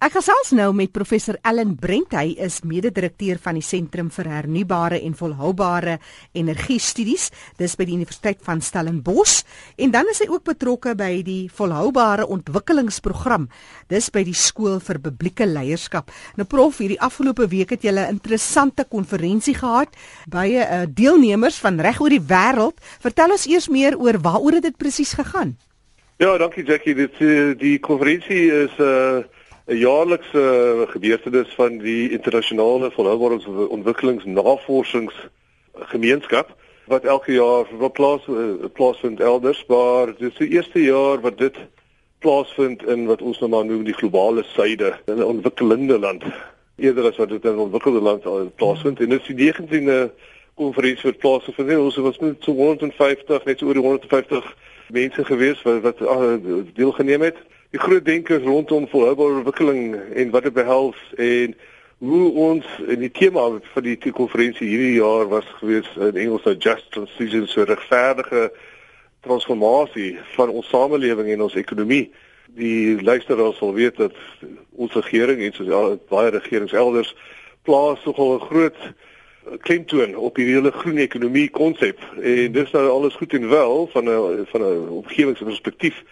Ek gesels nou met professor Ellen Brent. Hy is mede-direkteur van die Sentrum vir Hernubare en Volhoubare Energie Studies. Dis by die Universiteit van Stellenbosch en dan is hy ook betrokke by die Volhoubare Ontwikkelingsprogram. Dis by die Skool vir Publieke Leierskap. Nou prof, hierdie afgelope week het julle 'n interessante konferensie gehad by 'n uh, deelnemers van reg oor die wêreld. Vertel ons eers meer oor waaroor dit presies gegaan. Ja, dankie Jackie. Dit uh, die konferensie is 'n uh 'n jaarlikse gebeurtenis van die internasionale volhoubare ontwikkelingsnavorsingsgemeenskap wat elke jaar wat plaas plaasvind elders, maar dit is die eerste jaar wat dit plaasvind in wat ons nou maar noem die globale suide, 'n ontwikkelende land. Eerder as wat dit in 'n ontwikkelde land plaasvind en dit is die 19de konferensie wat plaasgevind het. Ons was met so 150, net so oor die 150 mense gewees wat wat uh, deelgeneem het die groot denkers rondom volhoubare ontwikkeling en wat dit behels en hoe ons in die tema van die konferensie hierdie jaar was gewees in Engels nou just transition so regverdige transformasie van ons samelewing en ons ekonomie. Die luisteraars sal weet dat ons regering en soos baie regerings elders plaas nogal 'n groot klemtoon op die hele groen ekonomie konsep en dis nou alles goed en wel van 'n van 'n omgewingsperspektief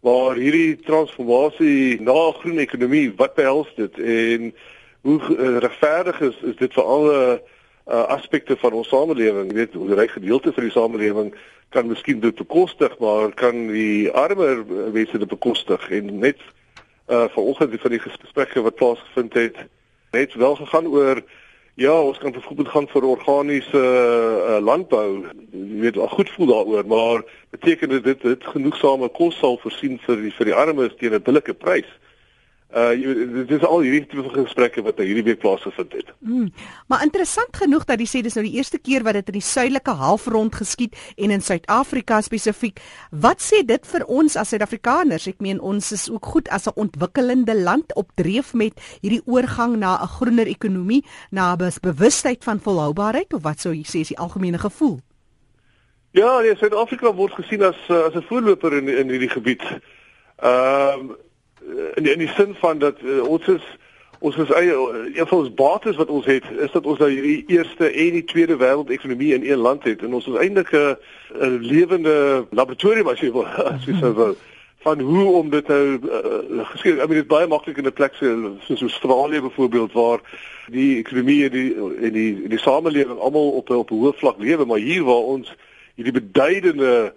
waar hierdie transformasie na groen ekonomie wat behels dit? En hoe uh, regverdig is is dit vir alle uh, aspekte van ons samelewing? Jy weet hoe ryk gedeelte van die samelewing kan miskien dit bekostig maar kan die armer mense dit bekostig? En net uh, vanoggend van die gesprekke wat plaasgevind het net wel gegaan oor Ja, ons kan byvoorbeeld gaan vir organiese uh, landbou. Jy weet, al goed voel daaroor, maar beteken dit, dit genoegsame kos sal voorsien vir die, vir die armes teen 'n billike prys? Uh dit is al hierdie tipe gesprekke wat hierdie week plaasgevind het. Mm, maar interessant genoeg dat jy sê dis nou die eerste keer wat dit in die suidelike halfrond geskied en in Suid-Afrika spesifiek. Wat sê dit vir ons as Suid-Afrikaners? Ek meen ons is ook goed as 'n ontwikkelende land op dreef met hierdie oorgang na 'n groener ekonomie, na 'n bewustheid van volhoubaarheid of wat sou jy sê is die algemene gevoel? Ja, nee, Suid-Afrika word gesien as as 'n voorloper in in hierdie gebied. Ehm um, in die, in die sin van dat uh, ons is ons is eie een van ons bates wat ons het is dat ons nou hierdie eerste en die tweede wêreld ekonomie in een land het. En ons is eintlik 'n lewende laboratorium as jy wil as jy sou wil van hoe om dit nou uh, geskik I mean dit baie maklik in 'n plek soos Australië byvoorbeeld waar die ekonomie en die en die die samelewing almal op op 'n hoë vlak lewe. Maar hier waar ons hierdie beduidende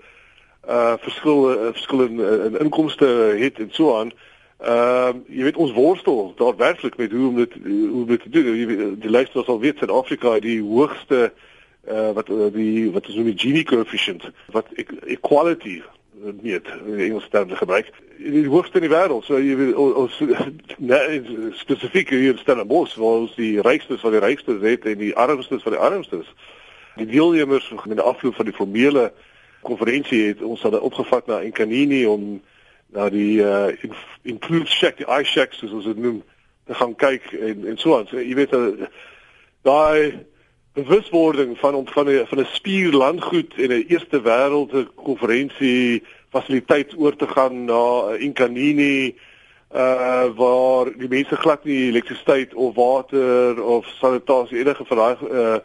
uh verskille verskillende in inkomste het en so aan Ehm uh, jy weet ons worstel daar werklik met hoe om dit hoe om dit te doen. Jy weet die luisteraars sal weet Suid-Afrika die hoogste eh uh, wat uh, die wat is noem die Gini coefficient wat equality net in Engels term gebruik. Die hoogste in die wêreld. So jy weet ons nee, spesifiek hier in Stellenbosch waar ons die rykstes van die rykstes het en die armstes van die armstes. Die deelnemers in die afloop van die formele konferensie het ons hulle opgevat na Enkanini om na die uh include check die eye checks soos ons dit noem te gaan kyk en en so aan. So jy weet uh, daai bewuswording van om van 'n van 'n spierlandgoed en 'n eerste wêreld konferensie fasiliteit oor te gaan na Inkanini uh waar die mense glad nie elektrisiteit of water of sanitasie enige van daai uh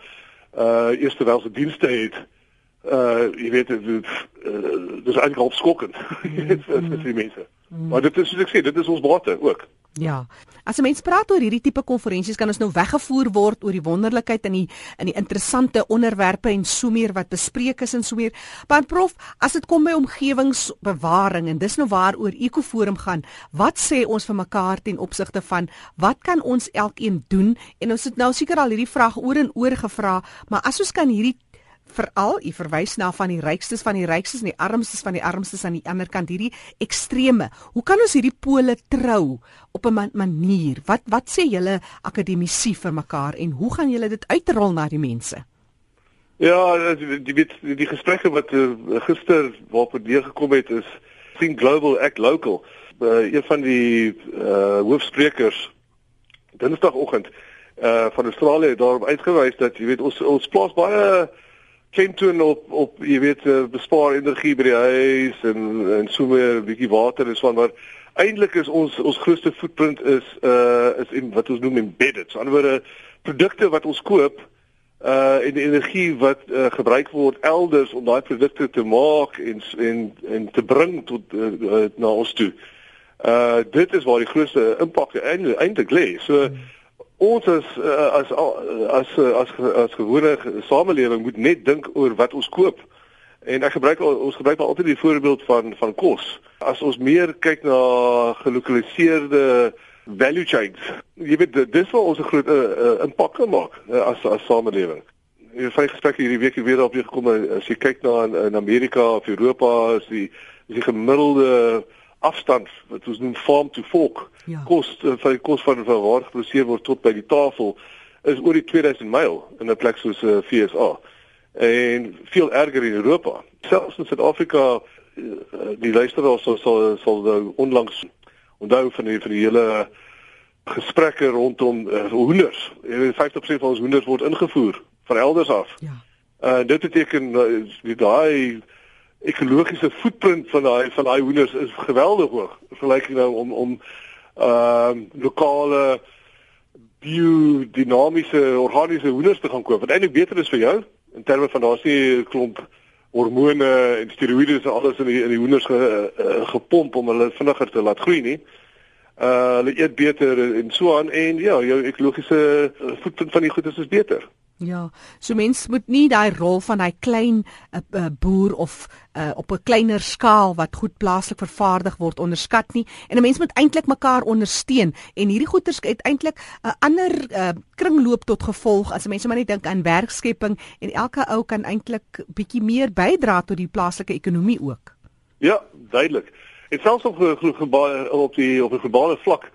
uh eerste wêreldse dienste het uh jy weet dit uh, dis eintlik opskokkend vir die mense. Mm. Maar dit is soos ek sê, dit is ons bate ook. Ja. As 'n mens praat oor hierdie tipe konferensies kan ons nou weggevoer word oor die wonderlikheid in die in die interessante onderwerpe en so meer wat bespreek is en so meer. Maar prof, as dit kom by omgewingsbewaring en dis nou waaroor Ekoforum gaan, wat sê ons vir mekaar ten opsigte van wat kan ons elkeen doen? En ons het nou seker al hierdie vraag oor en oor gevra, maar as ons kan hierdie veral u verwys na van die rykstes van die rykstes en die armstes van die armstes aan die ander kant hierdie ekstreme. Hoe kan ons hierdie pole trou op 'n man manier? Wat wat sê julle akademici vir mekaar en hoe gaan julle dit uitrol na die mense? Ja, die die die, die gesprekke wat uh, gister waarop dit deurgekom het is think global act local. Uh, een van die uh, hoofsprekers Dinsdagoggend uh van Australië daarop uitgewys dat jy weet ons ons plaas baie kentoon op op jy weet eh, bespaar energie by die huis en en so meer 'n bietjie water en so aan maar eintlik is ons ons grootste footprint is uh is in wat ons noem embedded. So anderswoorde produkte wat ons koop uh en die energie wat uh, gebruik word elders om daai produkte te maak en en en te bring tot uh, na ons toe. Uh dit is waar die grootste impak eintlik lê. So ons uh, as as as as, as gewone samelewing moet net dink oor wat ons koop. En ek gebruik ons gebruik altyd die voorbeeld van van kos. As ons meer kyk na gelokaliseerde value chains. Jy weet dis waar ons 'n groot uh, uh, impak kan maak uh, as as samelewing. Jy vyf gesprekke hierdie week weer op hier gekom as jy kyk na in, in Amerika of Europa is die is die gemiddelde afstand wat ons noem farm to fork ja. kos vir die kos van van waar geproduseer word tot by die tafel is oor die 2000 myl in 'n plek soos uh, FSA en veel erger in Europa. Selfs in Suid-Afrika die luisteraars sal sal sal nou onlangs onthou van die van die hele gesprekke rondom uh, hoenders. Weet 50% van ons hoenders word ingevoer van elders af. Ja. Uh dit beteken uh, die daai ekologiese footprint van daai van daai hoenders is geweldig hoog. Vergelyk nou om om ehm uh, lokale biodinamiese organiese hoenders te gaan koop. Wat eintlik beter is vir jou in terme van daar's nie 'n klomp hormone en steroïdes en alles in die in die hoenders ge, uh, gepomp om hulle vinniger te laat groei nie. Uh hulle eet beter en so aan en ja, jou ekologiese voeding van die goedes is beter. Ja, so mens moet nie daai rol van hy klein uh, uh, boer of uh, op 'n kleiner skaal wat goed plaaslik vervaardig word onderskat nie en 'n mens moet eintlik mekaar ondersteun en hierdie goeders het eintlik 'n uh, ander uh, kringloop tot gevolg as mense maar net dink aan werkskepping en elke ou kan eintlik bietjie meer bydra tot die plaaslike ekonomie ook. Ja, duidelik. Dit selfs op op die op 'n globale vlak.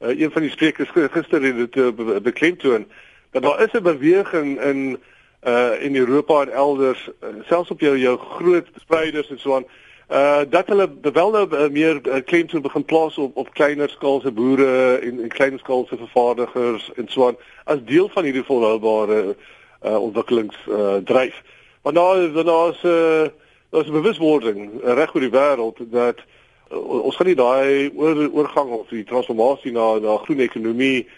Uh, een van die sprekers gister het dit uh, beklemtoon dat daar is 'n beweging in uh in Europa en elders uh, selfs op jou jou groot spreiders en so aan uh dat hulle wel nou uh, meer uh, klemtoon begin plaas op op kleiner skaalse boere en en kleiner skaalse vervaardigers en so aan as deel van hierdie volhoubare uh ontwikkelings uh dryf. Want daar daar's 'n uh, daar's 'n bewuswording reg oor die wêreld dat uh, ons gaan nie daai oor, oorgang of die transformasie na na groen ekonomie uh,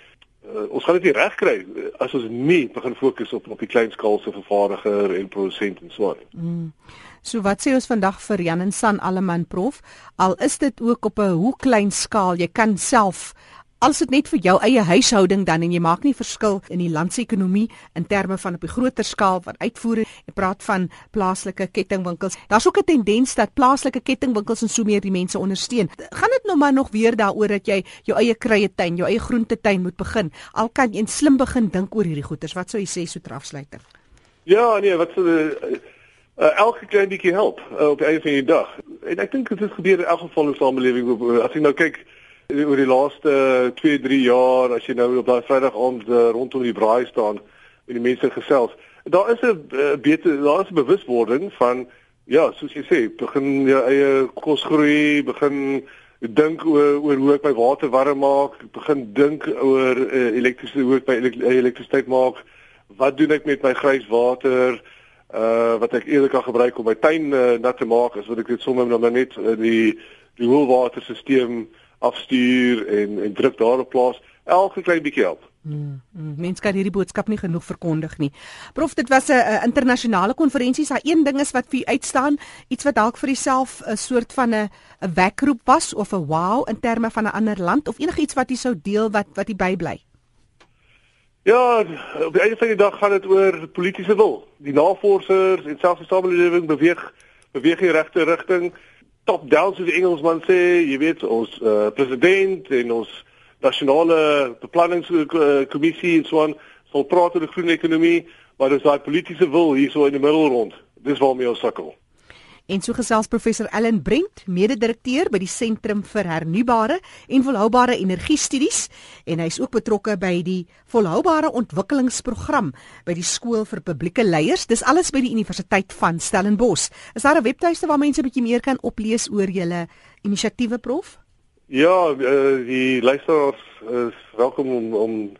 ons gaan dit nie reg kry as ons nie begin fokus op op die kleinskaalse vervaardiger en produsent en so aan. Mm. So wat sê ons vandag vir Jan en San Alleman prof? Al is dit ook op 'n hoe klein skaal, jy kan self Als dit net vir jou eie huishouding dan en jy maak nie verskil in die land se ekonomie in terme van op 'n groter skaal wat uitvoer en praat van plaaslike kettingwinkels. Daar's ook 'n tendens dat plaaslike kettingwinkels en so meer die mense ondersteun. Gaan dit nou maar nog weer daaroor dat jy jou eie kruie tuin, jou eie groentetuin moet begin. Al kan jy slim begin dink oor hierdie goeders. Wat sou jy sê so terafsluiter? Ja, nee, wat so uh, uh, elke klein bietjie help uh, op die einde van die dag. En ek dink dit gebeur in elk geval in die samelewing as jy nou kyk oor die laaste 2, 3 jaar as jy nou op daai Vrydag aand uh, rondom die braai staan met die mense gesels. Daar is 'n uh, beter daar is 'n bewuswording van ja, soos jy sê, begin jou eie kos groei, begin dink oor oor hoe ek my water warm maak, begin dink oor uh, elektriese hoe ek my elektrisiteit maak. Wat doen ek met my grys water? Uh wat ek eerlik kan gebruik om my tuin uh, nat te maak, as wat ek dit sommer nou net uh, die die hoëwaterstelsel afstuur en en druk daarop plaas elke klein bietjie help. Mm, mm, Mense kan hierdie boodskap nie genoeg verkondig nie. Prof, dit was 'n internasionale konferensie. Daar een ding is wat vir u uitstaan, iets wat dalk vir jouself 'n soort van 'n 'n wekroep was of 'n wow in terme van 'n ander land of enigiets wat u sou deel wat wat u bybly. Ja, op die einde van die dag gaan dit oor politieke wil. Die navorsers en selfs die samelewing beweeg beweeg in die regte rigting top down soos die Engelsman sê, jy weet ons uh, president en ons nasionale beplanningskommissie en so aan sal praat oor die groen ekonomie, maar dis daai politieke wil hierso in die middel rond. Dis waarmee ons sukkel. En so gesels professor Ellen Brent, mede-direkteur by die Sentrum vir Hernubare en Volhoubare Energie Studies en hy's ook betrokke by die Volhoubare Ontwikkelingsprogram by die Skool vir Publieke Leiers. Dis alles by die Universiteit van Stellenbosch. Is daar 'n webtuiste waar mense 'n bietjie meer kan oplees oor julle inisiatiewe prof? Ja, uh, die luisteraars is welkom om om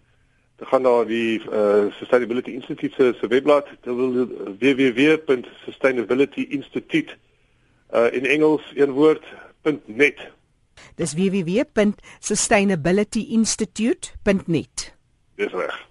te gaan na die uh, Sustainability Institute se, se webblad www.sustainabilityinstitute uh, in Engels een woord .net Dis www.sustainabilityinstitute.net. Dis reg.